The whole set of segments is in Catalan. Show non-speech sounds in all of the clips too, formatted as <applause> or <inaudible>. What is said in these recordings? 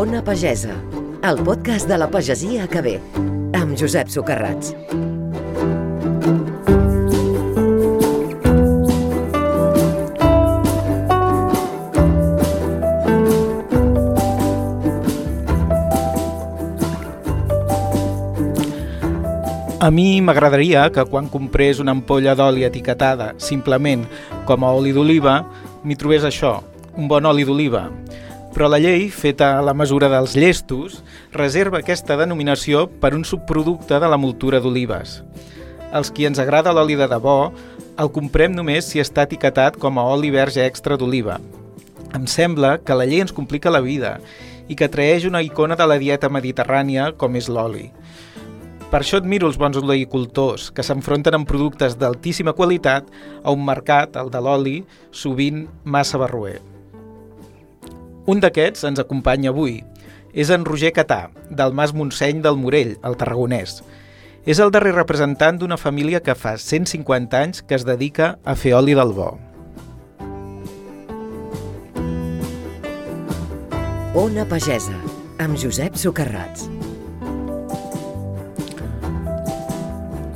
Ona Pagesa, el podcast de la pagesia que ve, amb Josep Socarrats. A mi m'agradaria que quan comprés una ampolla d'oli etiquetada simplement com a oli d'oliva, m'hi trobés això, un bon oli d'oliva. Però la llei, feta a la mesura dels llestos, reserva aquesta denominació per un subproducte de la multura d'olives. Els qui ens agrada l'oli de debò, el comprem només si està etiquetat com a oli verge extra d'oliva. Em sembla que la llei ens complica la vida i que traeix una icona de la dieta mediterrània com és l'oli. Per això admiro els bons oleïcultors, que s'enfronten amb productes d'altíssima qualitat a un mercat, el de l'oli, sovint massa barroer. Un d'aquests ens acompanya avui. És en Roger Catà, del Mas Montseny del Morell, al Tarragonès. És el darrer representant d'una família que fa 150 anys que es dedica a fer oli del bo. Ona Pagesa, amb Josep Socarrats.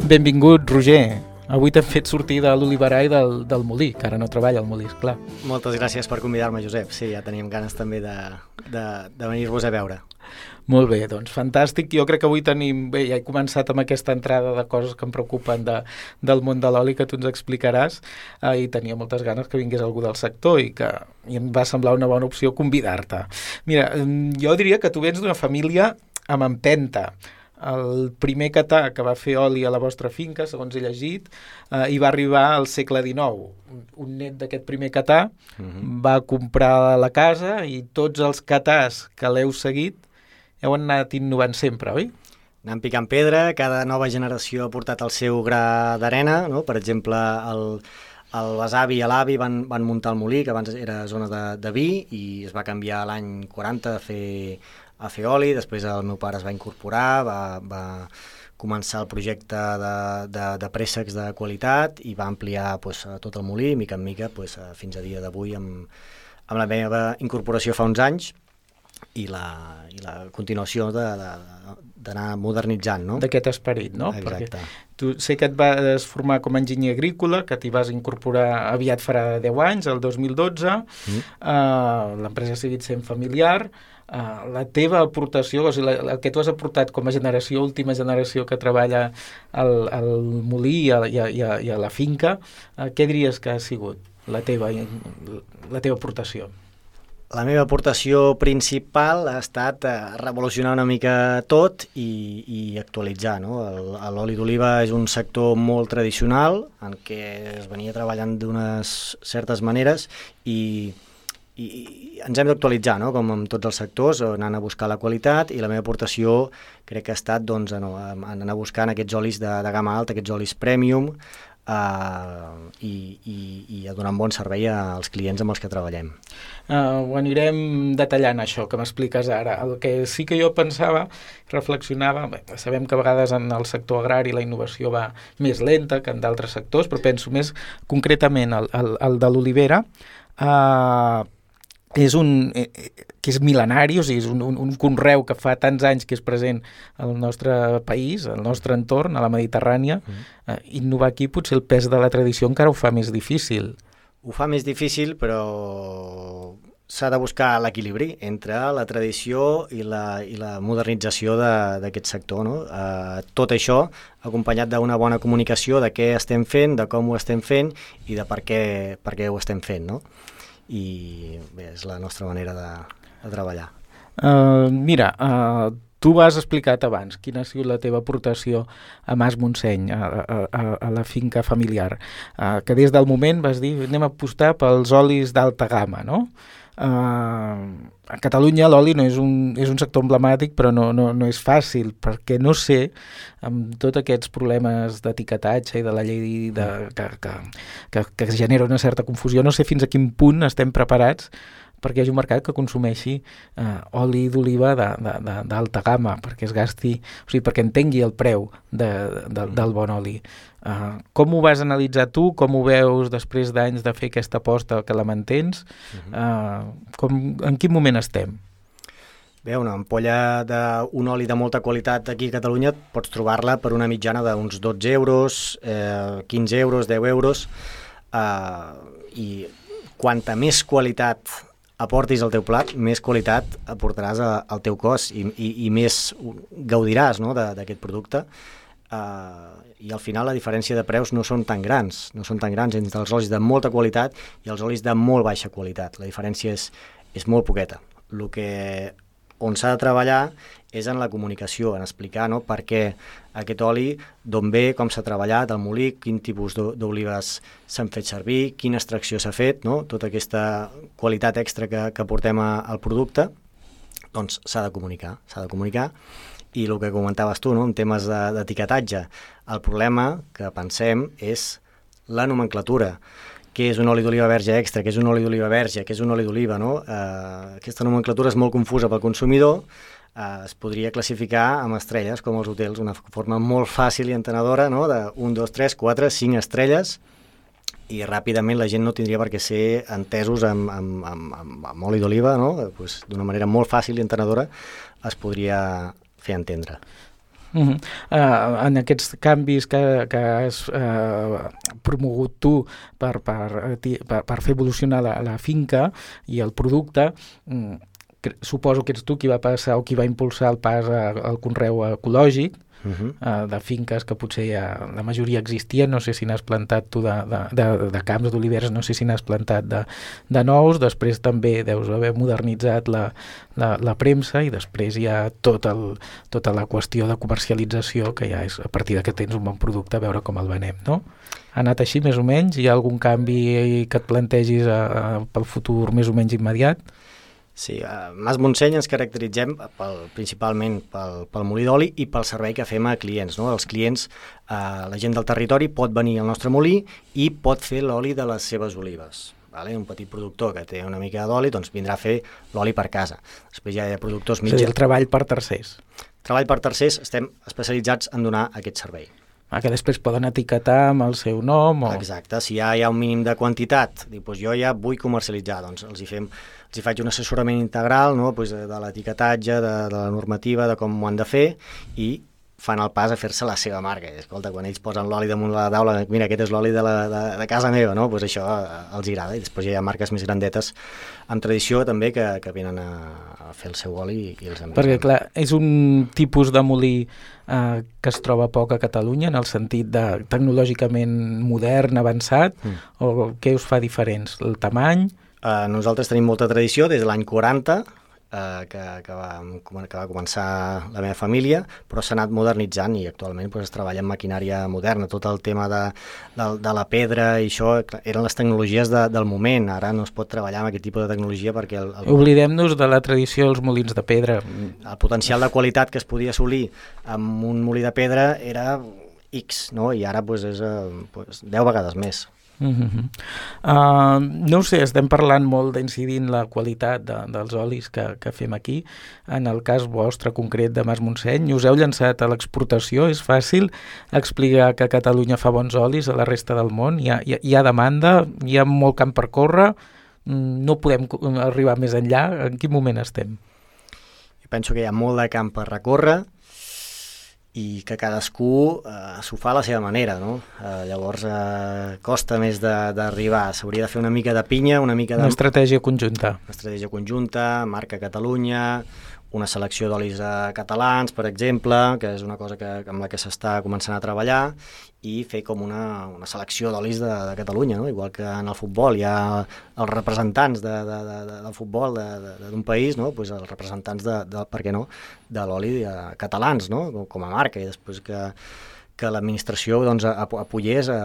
Benvingut, Roger. Avui t'hem fet sortir de l'oliverai del, del Molí, que ara no treballa al Molí, clar. Moltes gràcies per convidar-me, Josep. Sí, ja teníem ganes també de, de, de venir-vos a veure. Molt bé, doncs fantàstic. Jo crec que avui tenim... Bé, ja he començat amb aquesta entrada de coses que em preocupen de, del món de l'oli que tu ens explicaràs eh, i tenia moltes ganes que vingués algú del sector i que i em va semblar una bona opció convidar-te. Mira, jo diria que tu vens d'una família amb empenta el primer catà que va fer oli a la vostra finca, segons he llegit, eh, i va arribar al segle XIX. Un net d'aquest primer catà uh -huh. va comprar la casa i tots els catàs que l'heu seguit heu anat innovant sempre, oi? Anant picant pedra, cada nova generació ha portat el seu gra d'arena, no? per exemple, el, el besavi i l'avi van, van muntar el molí, que abans era zona de, de vi, i es va canviar l'any 40 a fer a fer oli, després el meu pare es va incorporar, va, va començar el projecte de, de, de préssecs de qualitat i va ampliar pues, tot el molí, mica en mica, pues, fins a dia d'avui amb, amb la meva incorporació fa uns anys i la, i la continuació d'anar modernitzant, no? D'aquest esperit, no? Exacte. Perquè tu sé que et vas formar com a enginyer agrícola, que t'hi vas incorporar aviat farà 10 anys, el 2012, mm. uh, l'empresa ha seguit sent familiar, uh, la teva aportació, o sigui, la, el que tu has aportat com a generació, última generació que treballa al, al molí i a, i, a, i, a, i a la finca, uh, què diries que ha sigut la teva, la teva aportació? La meva aportació principal ha estat eh, revolucionar una mica tot i, i actualitzar. No? L'oli d'oliva és un sector molt tradicional en què es venia treballant d'unes certes maneres i i, ens hem d'actualitzar, no? com amb tots els sectors, anant a buscar la qualitat i la meva aportació crec que ha estat doncs, no, anar buscant aquests olis de, de gamma alta, aquests olis premium uh, i, i, i a donar un bon servei als clients amb els que treballem. Uh, ho anirem detallant això que m'expliques ara. El que sí que jo pensava, reflexionava, bé, sabem que a vegades en el sector agrari la innovació va més lenta que en d'altres sectors, però penso més concretament al, al, al de l'olivera, uh, és un, eh, eh, que és mil·lenari, o sigui, és un, un, un conreu que fa tants anys que és present al nostre país, al nostre entorn, a la Mediterrània, mm. eh, innovar aquí potser el pes de la tradició encara ho fa més difícil. Ho fa més difícil, però s'ha de buscar l'equilibri entre la tradició i la, i la modernització d'aquest sector. No? Eh, tot això acompanyat d'una bona comunicació de què estem fent, de com ho estem fent i de per què, per què ho estem fent. No? I bé, és la nostra manera de, de treballar. Uh, mira, uh, tu has explicat abans quina ha sigut la teva aportació a Mas Montseny, a, a, a la finca familiar, uh, que des del moment vas dir anem a apostar pels olis d'alta gamma, no? Uh, a Catalunya l'oli no és un, és un sector emblemàtic però no, no, no és fàcil perquè no sé, amb tots aquests problemes d'etiquetatge i de la llei de, que, que, que, que genera una certa confusió, no sé fins a quin punt estem preparats perquè hi hagi un mercat que consumeixi eh, oli d'oliva d'alta gamma, perquè es gasti, o sigui, perquè entengui el preu de, de, del bon oli. Uh, com ho vas analitzar tu? Com ho veus després d'anys de fer aquesta aposta que la mantens? Uh, com, en quin moment estem? Bé, una ampolla d'un oli de molta qualitat aquí a Catalunya pots trobar-la per una mitjana d'uns 12 euros, eh, 15 euros, 10 euros, eh, i quanta més qualitat aportis al teu plat, més qualitat aportaràs a, al teu cos i, i, i més gaudiràs no, d'aquest producte. Uh, I al final la diferència de preus no són tan grans, no són tan grans entre els olis de molta qualitat i els olis de molt baixa qualitat. La diferència és, és molt poqueta. El que on s'ha de treballar és en la comunicació, en explicar no, per què aquest oli, d'on ve, com s'ha treballat, el molí, quin tipus d'olives s'han fet servir, quina extracció s'ha fet, no? tota aquesta qualitat extra que, que portem a, al producte, doncs s'ha de comunicar, s'ha de comunicar i el que comentaves tu, no, en temes d'etiquetatge, el problema que pensem és la nomenclatura què és un oli d'oliva verge extra, què és un oli d'oliva verge, què és un oli d'oliva, no? Eh, aquesta nomenclatura és molt confusa pel consumidor, eh, es podria classificar amb estrelles, com els hotels, una forma molt fàcil i entenedora, no? de 1, 2, 3, 4, 5 estrelles, i ràpidament la gent no tindria per què ser entesos amb, amb, amb, amb, amb oli d'oliva, no? pues, d'una manera molt fàcil i entenedora es podria fer entendre. Uh -huh. uh, en aquests canvis que, que has uh, promogut tu per, per, per, per fer evolucionar la, la finca i el producte, um, suposo que ets tu qui va passar o qui va impulsar el pas al conreu ecològic, uh -huh. uh, de finques que potser ja la majoria existien, no sé si n'has plantat tu de, de, de, de camps d'oliveres, no sé si n'has plantat de, de nous, després també deus haver modernitzat la, la, la premsa i després hi ha tot el, tota la qüestió de comercialització que ja és a partir de que tens un bon producte a veure com el venem, no? Ha anat així més o menys? Hi ha algun canvi que et plantegis a, a, pel futur més o menys immediat? Sí, a Mas Montseny ens caracteritzem pel, principalment pel, pel molí d'oli i pel servei que fem a clients. No? Els clients, eh, la gent del territori pot venir al nostre molí i pot fer l'oli de les seves olives. Vale? Un petit productor que té una mica d'oli doncs vindrà a fer l'oli per casa. Després ja hi ha productors mitjans... És el treball per tercers. Treball per tercers, estem especialitzats en donar aquest servei. Ah, que després poden etiquetar amb el seu nom o... Exacte, si ja hi ha un mínim de quantitat, dic, doncs jo ja vull comercialitzar, doncs els hi fem els hi faig un assessorament integral no? pues de l'etiquetatge, de, de la normativa, de com ho han de fer i fan el pas a fer-se la seva marca. I, escolta, quan ells posen l'oli damunt de la taula, mira, aquest és l'oli de, la, de, de casa meva, no? pues això eh, els agrada. I després hi ha marques més grandetes amb tradició també que, que venen a, a fer el seu oli i els envien. Perquè, clar, és un tipus de molí eh, que es troba poc a Catalunya en el sentit de tecnològicament modern, avançat, mm. o què us fa diferents? El tamany? Eh, nosaltres tenim molta tradició des de l'any 40, eh, que, que, va, que va començar la meva família, però s'ha anat modernitzant i actualment pues, es treballa en maquinària moderna. Tot el tema de, de, de la pedra i això eren les tecnologies de, del moment. Ara no es pot treballar amb aquest tipus de tecnologia perquè... El, el... Oblidem-nos de la tradició dels molins de pedra. El potencial de qualitat que es podia assolir amb un molí de pedra era X, no? i ara pues, és eh, pues, 10 vegades més. Uh -huh. uh, no sé, estem parlant molt d'incidir en la qualitat de, dels olis que, que fem aquí. En el cas vostre concret de Mas Montseny, us heu llançat a l'exportació? És fàcil explicar que Catalunya fa bons olis a la resta del món? Hi ha, hi hi ha demanda? Hi ha molt camp per córrer? Mm, no podem arribar més enllà? En quin moment estem? Jo penso que hi ha molt de camp per recórrer i que cadascú eh, s'ho fa a la seva manera, no? Eh, llavors eh, costa més d'arribar, s'hauria de fer una mica de pinya, una mica de... Una estratègia conjunta. Una estratègia conjunta, marca Catalunya, una selecció d'olis eh, catalans, per exemple, que és una cosa que, amb la que s'està començant a treballar, i fer com una, una selecció d'olis de, de Catalunya, no? igual que en el futbol hi ha els representants de, de, de, de, del futbol d'un país, no? pues els representants de, de, per què no, de l'oli catalans, no? com, com a marca, i després que, que l'administració doncs, apoyés a,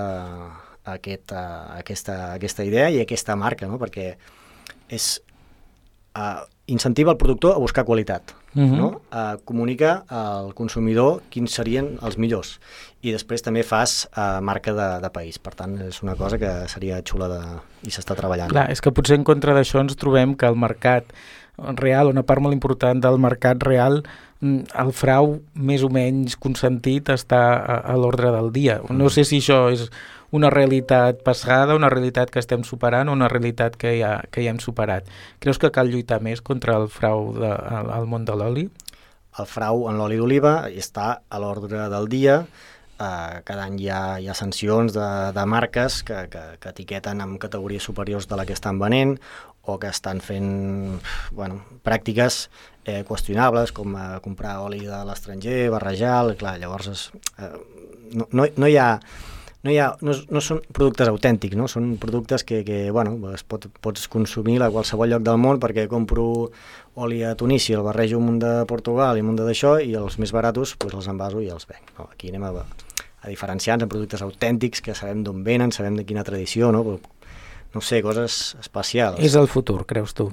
a, aquest, a, aquesta, a aquesta idea i a aquesta marca, no? perquè és uh, incentiva el productor a buscar qualitat. uh -huh. no? eh, comunica al consumidor quins serien els millors i després també fas eh, marca de, de país. Per tant, és una cosa que seria xula de... i s'està treballant. Clar, és que potser en contra d'això ens trobem que el mercat real, una part molt important del mercat real, mm, el frau més o menys consentit està a, a l'ordre del dia. No sé si això és una realitat passada, una realitat que estem superant o una realitat que ja, que ja hem superat. Creus que cal lluitar més contra el frau de, al, món de l'oli? El frau en l'oli d'oliva està a l'ordre del dia, Uh, cada any hi ha, hi ha sancions de, de marques que, que, que etiqueten amb categories superiors de la que estan venent o que estan fent bueno, pràctiques eh, qüestionables com uh, comprar oli de l'estranger, barrejar, clar, llavors és, uh, no, no, no hi ha no, hi ha, no, no són productes autèntics, no? són productes que, que bueno, es pot, pots consumir a qualsevol lloc del món perquè compro oli a Tunísia, el barrejo un munt de Portugal i un munt d'això i els més baratos pues, els envaso i els venc. No? Aquí anem a, a diferenciar-nos en productes autèntics que sabem d'on venen, sabem de quina tradició, no? no sé, coses especials. És el futur, creus tu?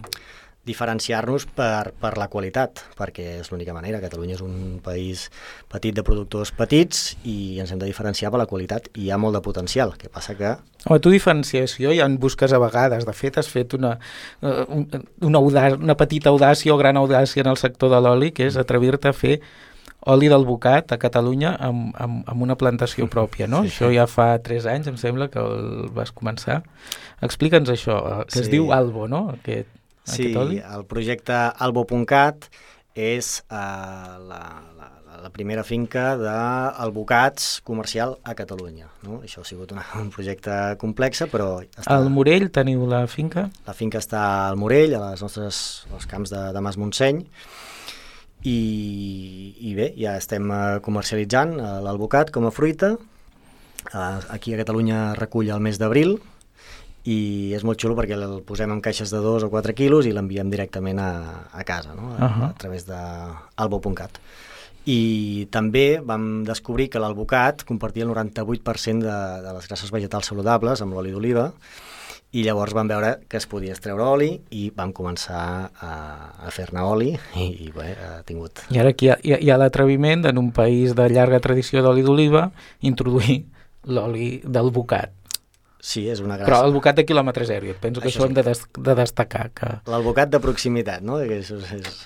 Diferenciar-nos per, per la qualitat, perquè és l'única manera. Catalunya és un país petit de productors petits i ens hem de diferenciar per la qualitat i hi ha molt de potencial, que passa que... Home, tu diferenciació ja en busques a vegades. De fet, has fet una, uh, una, audàcia, una petita audàcia o gran audàcia en el sector de l'oli, que és atrevir-te a fer oli del bocat a Catalunya amb, amb, amb una plantació pròpia, no? Sí, Això ja fa 3 anys, em sembla, que el vas començar. Explica'ns això, eh, que sí. es diu Albo, no? Aquest... Sí, el projecte Albo.cat és uh, la, la, la primera finca d'albocats comercial a Catalunya. No? Això ha sigut una, <laughs> un projecte complex, però... Està... Al Morell teniu la finca? La finca està al Morell, a les nostres, als camps de, de Mas Montseny, i, i bé, ja estem eh, comercialitzant eh, l'albocat com a fruita. Aquí a Catalunya recull el mes d'abril, i és molt xulo perquè el posem en caixes de 2 o 4 quilos i l'enviem directament a, a casa, no? a, uh -huh. a través d'albo.cat. I també vam descobrir que l'albocat compartia el 98% de, de les grasses vegetals saludables amb l'oli d'oliva i llavors vam veure que es podia extreure oli i vam començar a, a fer-ne oli i, i bé, ha tingut... I ara aquí hi ha, hi ha l'atreviment en un país de llarga tradició d'oli d'oliva introduir l'oli del bocat Sí, és una gràcia. Però el bocat de quilòmetre zero, penso que això, això sí. hem de, des de destacar. Que... L'albocat de proximitat, no? Que és, és...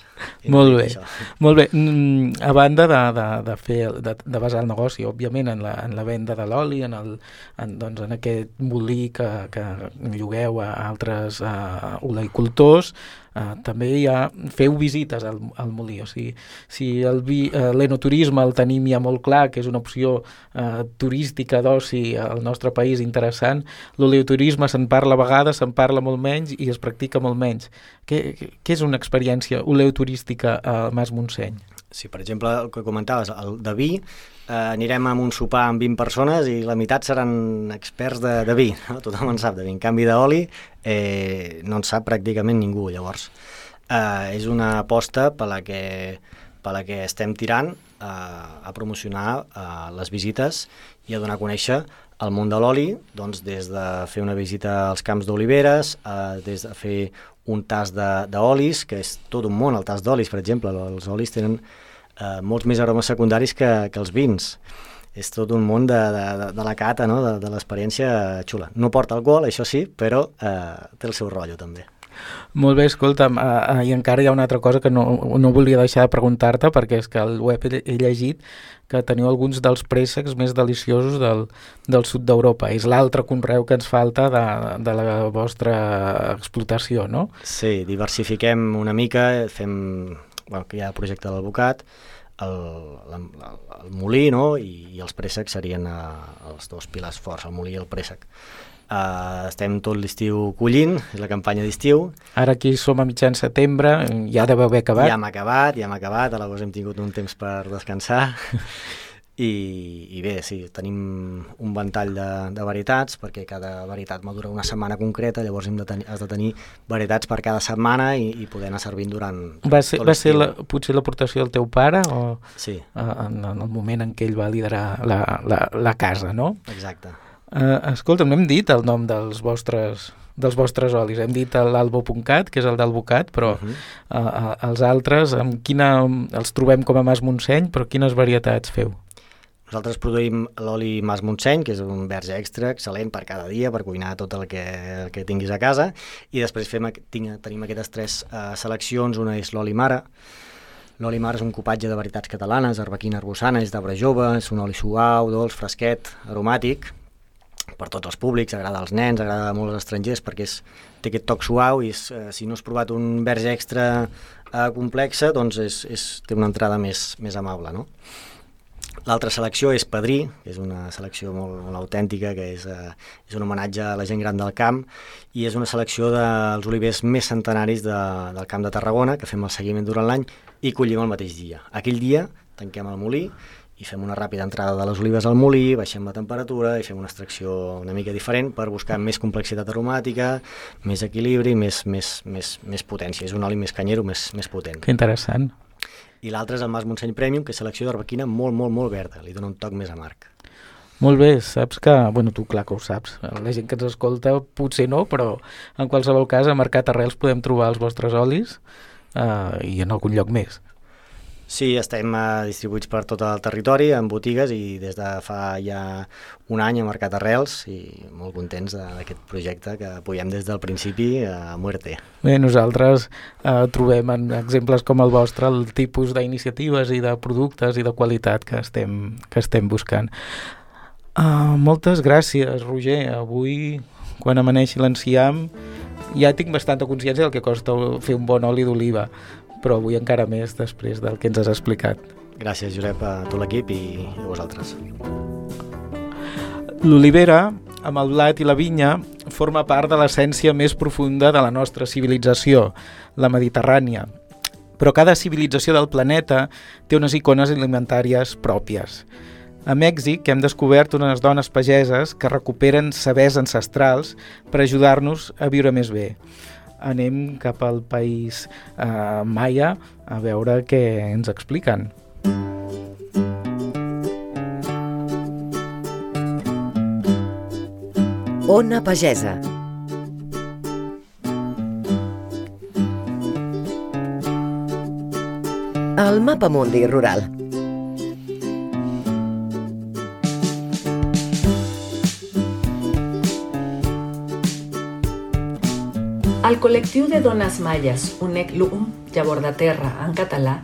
Molt bé, això. molt bé. Mm, a banda de, de, de, fer, de, de basar el negoci, òbviament, en la, en la venda de l'oli, en, el, en, doncs, en aquest molí que, que llogueu a altres uh, oleicultors, Uh, també hi ha, feu visites al, al molí, o sigui, si el vi, uh, l'enoturisme el tenim ja molt clar, que és una opció uh, turística d'oci al nostre país interessant, l'oleoturisme se'n parla a vegades, se'n parla molt menys i es practica molt menys. Què, què és una experiència oleoturística a Mas Montseny? Sí, per exemple, el que comentaves, el de vi, eh, anirem a un sopar amb 20 persones i la meitat seran experts de, de vi, no? tothom en sap de vi. En canvi d'oli eh, no en sap pràcticament ningú, llavors. Eh, és una aposta per la que, per la que estem tirant eh, a promocionar eh, les visites i a donar a conèixer el món de l'oli, doncs des de fer una visita als camps d'oliveres, eh, des de fer un tas d'olis, que és tot un món, el tas d'olis, per exemple. Els olis tenen eh, molts més aromes secundaris que, que els vins. És tot un món de, de, de la cata, no? de, de l'experiència xula. No porta alcohol, això sí, però eh, té el seu rotllo també. Molt bé, escolta'm, uh, uh, i encara hi ha una altra cosa que no, no volia deixar de preguntar-te, perquè és que al web he, llegit que teniu alguns dels préssecs més deliciosos del, del sud d'Europa. És l'altre conreu que ens falta de, de la vostra explotació, no? Sí, diversifiquem una mica, fem... Bueno, que hi ha el projecte de l'advocat, el, el, el molí no? I, i els préssecs serien uh, els dos pilars forts, el molí i el préssec. Uh, estem tot l'estiu collint, és la campanya d'estiu. Ara aquí som a mitjan setembre, ja deveu haver acabat. Ja hem acabat, ja hem acabat, a l'agost hem tingut un temps per descansar. <laughs> I, I bé, sí, tenim un ventall de, de varietats, perquè cada varietat madura una setmana concreta, llavors hem de tenir, has de tenir varietats per cada setmana i, i poder anar servint durant Va ser, va ser la, potser l'aportació del teu pare o sí. en, en el moment en què ell va liderar la, la, la casa, no? Exacte. Uh, escolta, no hem dit el nom dels vostres dels vostres olis? Hem dit l'albo.cat, que és el d'Albocat, però uh -huh. uh, els altres, amb quina, els trobem com a Mas Montseny, però quines varietats feu? Nosaltres produïm l'oli Mas Montseny, que és un verge extra, excel·lent per cada dia, per cuinar tot el que, el que tinguis a casa, i després fem, tinc, tenim aquestes tres uh, seleccions, una és l'oli Mare, L'oli Mare és un copatge de varietats catalanes, arbequina arbusana, és d'arbre jove, és un oli suau, dolç, fresquet, aromàtic, per tots els públics, agrada als nens, agrada molt als estrangers perquè és, té aquest toc suau i és, eh, si no has provat un verge extra eh, complexa, doncs és, és, té una entrada més, més amable. No? L'altra selecció és Padrí, que és una selecció molt, molt autèntica, que és, eh, és un homenatge a la gent gran del camp, i és una selecció dels olivers més centenaris de, del camp de Tarragona, que fem el seguiment durant l'any i collim el mateix dia. Aquell dia tanquem el molí i fem una ràpida entrada de les olives al molí, baixem la temperatura i fem una extracció una mica diferent per buscar més complexitat aromàtica, més equilibri, més, més, més, més potència. És un oli més canyero, més, més potent. Que interessant. I l'altre és el Mas Montseny Premium, que és selecció d'arbequina molt, molt, molt verda. Li dona un toc més amarg. Molt bé, saps que... Bueno, tu clar que ho saps. La gent que ens escolta potser no, però en qualsevol cas a Mercat Arrels podem trobar els vostres olis eh, i en algun lloc més. Sí, estem uh, distribuïts per tot el territori, en botigues, i des de fa ja un any a Mercat Arrels, i molt contents d'aquest projecte que apoyem des del principi a muerte. Bé, nosaltres uh, trobem en exemples com el vostre el tipus d'iniciatives i de productes i de qualitat que estem, que estem buscant. Uh, moltes gràcies, Roger. Avui, quan amaneixi l'enciam, ja tinc bastanta consciència del que costa fer un bon oli d'oliva però avui encara més després del que ens has explicat. Gràcies, Josep, a tot l'equip i a vosaltres. L'olivera, amb el blat i la vinya, forma part de l'essència més profunda de la nostra civilització, la mediterrània. Però cada civilització del planeta té unes icones alimentàries pròpies. A Mèxic hem descobert unes dones pageses que recuperen sabers ancestrals per ajudar-nos a viure més bé anem cap al país eh, maia a veure què ens expliquen. Ona Pagesa. El mapa mundi rural. El col·lectiu de dones malles UNEC LUM, Llavor de Terra en català,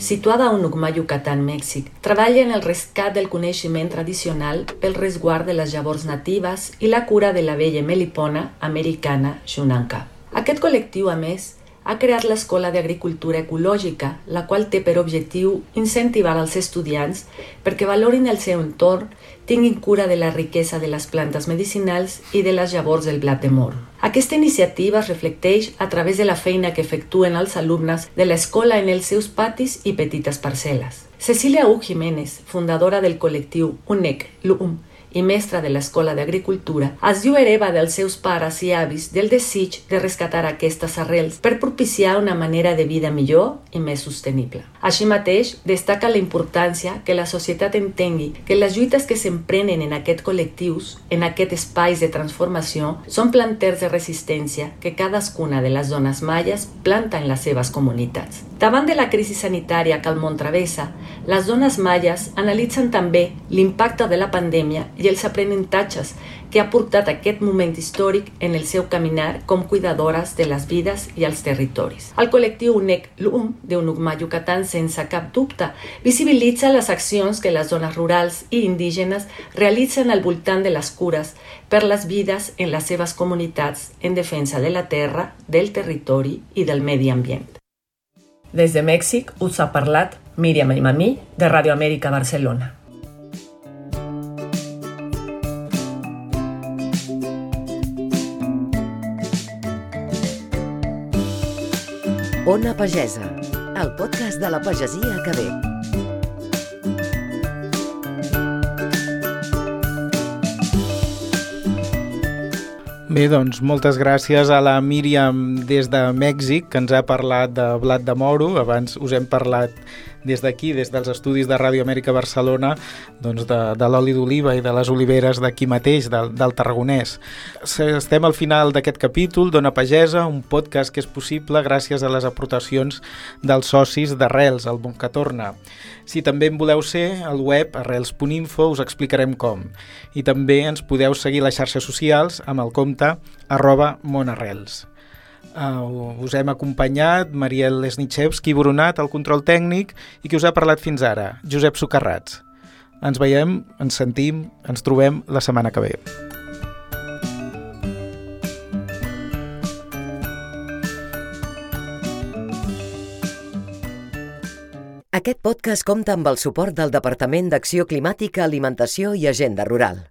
situada a Unucma, Yucatán, Mèxic, treballa en el rescat del coneixement tradicional pel resguard de les llavors natives i la cura de la vella melipona americana Xunanca. Aquest col·lectiu, a més, ha creat l'Escola d'Agricultura Ecològica, la qual té per objectiu incentivar els estudiants perquè valorin el seu entorn, tinguin cura de la riquesa de les plantes medicinals i de les llavors del blat de moro. Aquesta iniciativa es reflecteix a través de la feina que efectuen els alumnes de l'escola en els seus patis i petites parcel·les. Cecília U. Jiménez, fundadora del col·lectiu UNEC LUM, i mestra de l'Escola d'Agricultura, es diu hereva dels seus pares i avis del desig de rescatar aquestes arrels per propiciar una manera de vida millor i més sostenible. Així mateix, destaca la importància que la societat entengui que les lluites que s'emprenen en aquest col·lectius, en aquest espais de transformació, són planters de resistència que cadascuna de les zones malles planta en les seves comunitats. Davant de la crisi sanitària que el món travessa, les zones malles analitzen també l'impacte de la pandèmia i els aprenentatges que ha portat aquest moment històric en el seu caminar com cuidadores de les vides i els territoris. El col·lectiu UNEC LUM de Unugma Yucatán, sense cap dubte, visibilitza les accions que les zones rurals i indígenes realitzen al voltant de les cures per les vides en les seves comunitats en defensa de la terra, del territori i del medi ambient. Des de Mèxic us ha parlat Míriam Aimamí de Radio Amèrica Barcelona. Ona Pagesa, el podcast de la pagesia que ve. Bé, doncs moltes gràcies a la Míriam des de Mèxic, que ens ha parlat de blat de moro. Abans us hem parlat des d'aquí, des dels estudis de Ràdio Amèrica Barcelona, doncs de, de l'oli d'oliva i de les oliveres d'aquí mateix, del, del Tarragonès. Estem al final d'aquest capítol d'Ona Pagesa, un podcast que és possible gràcies a les aportacions dels socis d'Arrels, el Bon que Torna. Si també en voleu ser, al web arrels.info us explicarem com. I també ens podeu seguir a les xarxes socials amb el compte arroba monarrels. Uh, us hem acompanyat Mariel Lesnichevski Brunat, el control tècnic, i qui us ha parlat fins ara, Josep Socarrats. Ens veiem, ens sentim, ens trobem la setmana que ve. Aquest podcast compta amb el suport del Departament d'Acció Climàtica, Alimentació i Agenda Rural.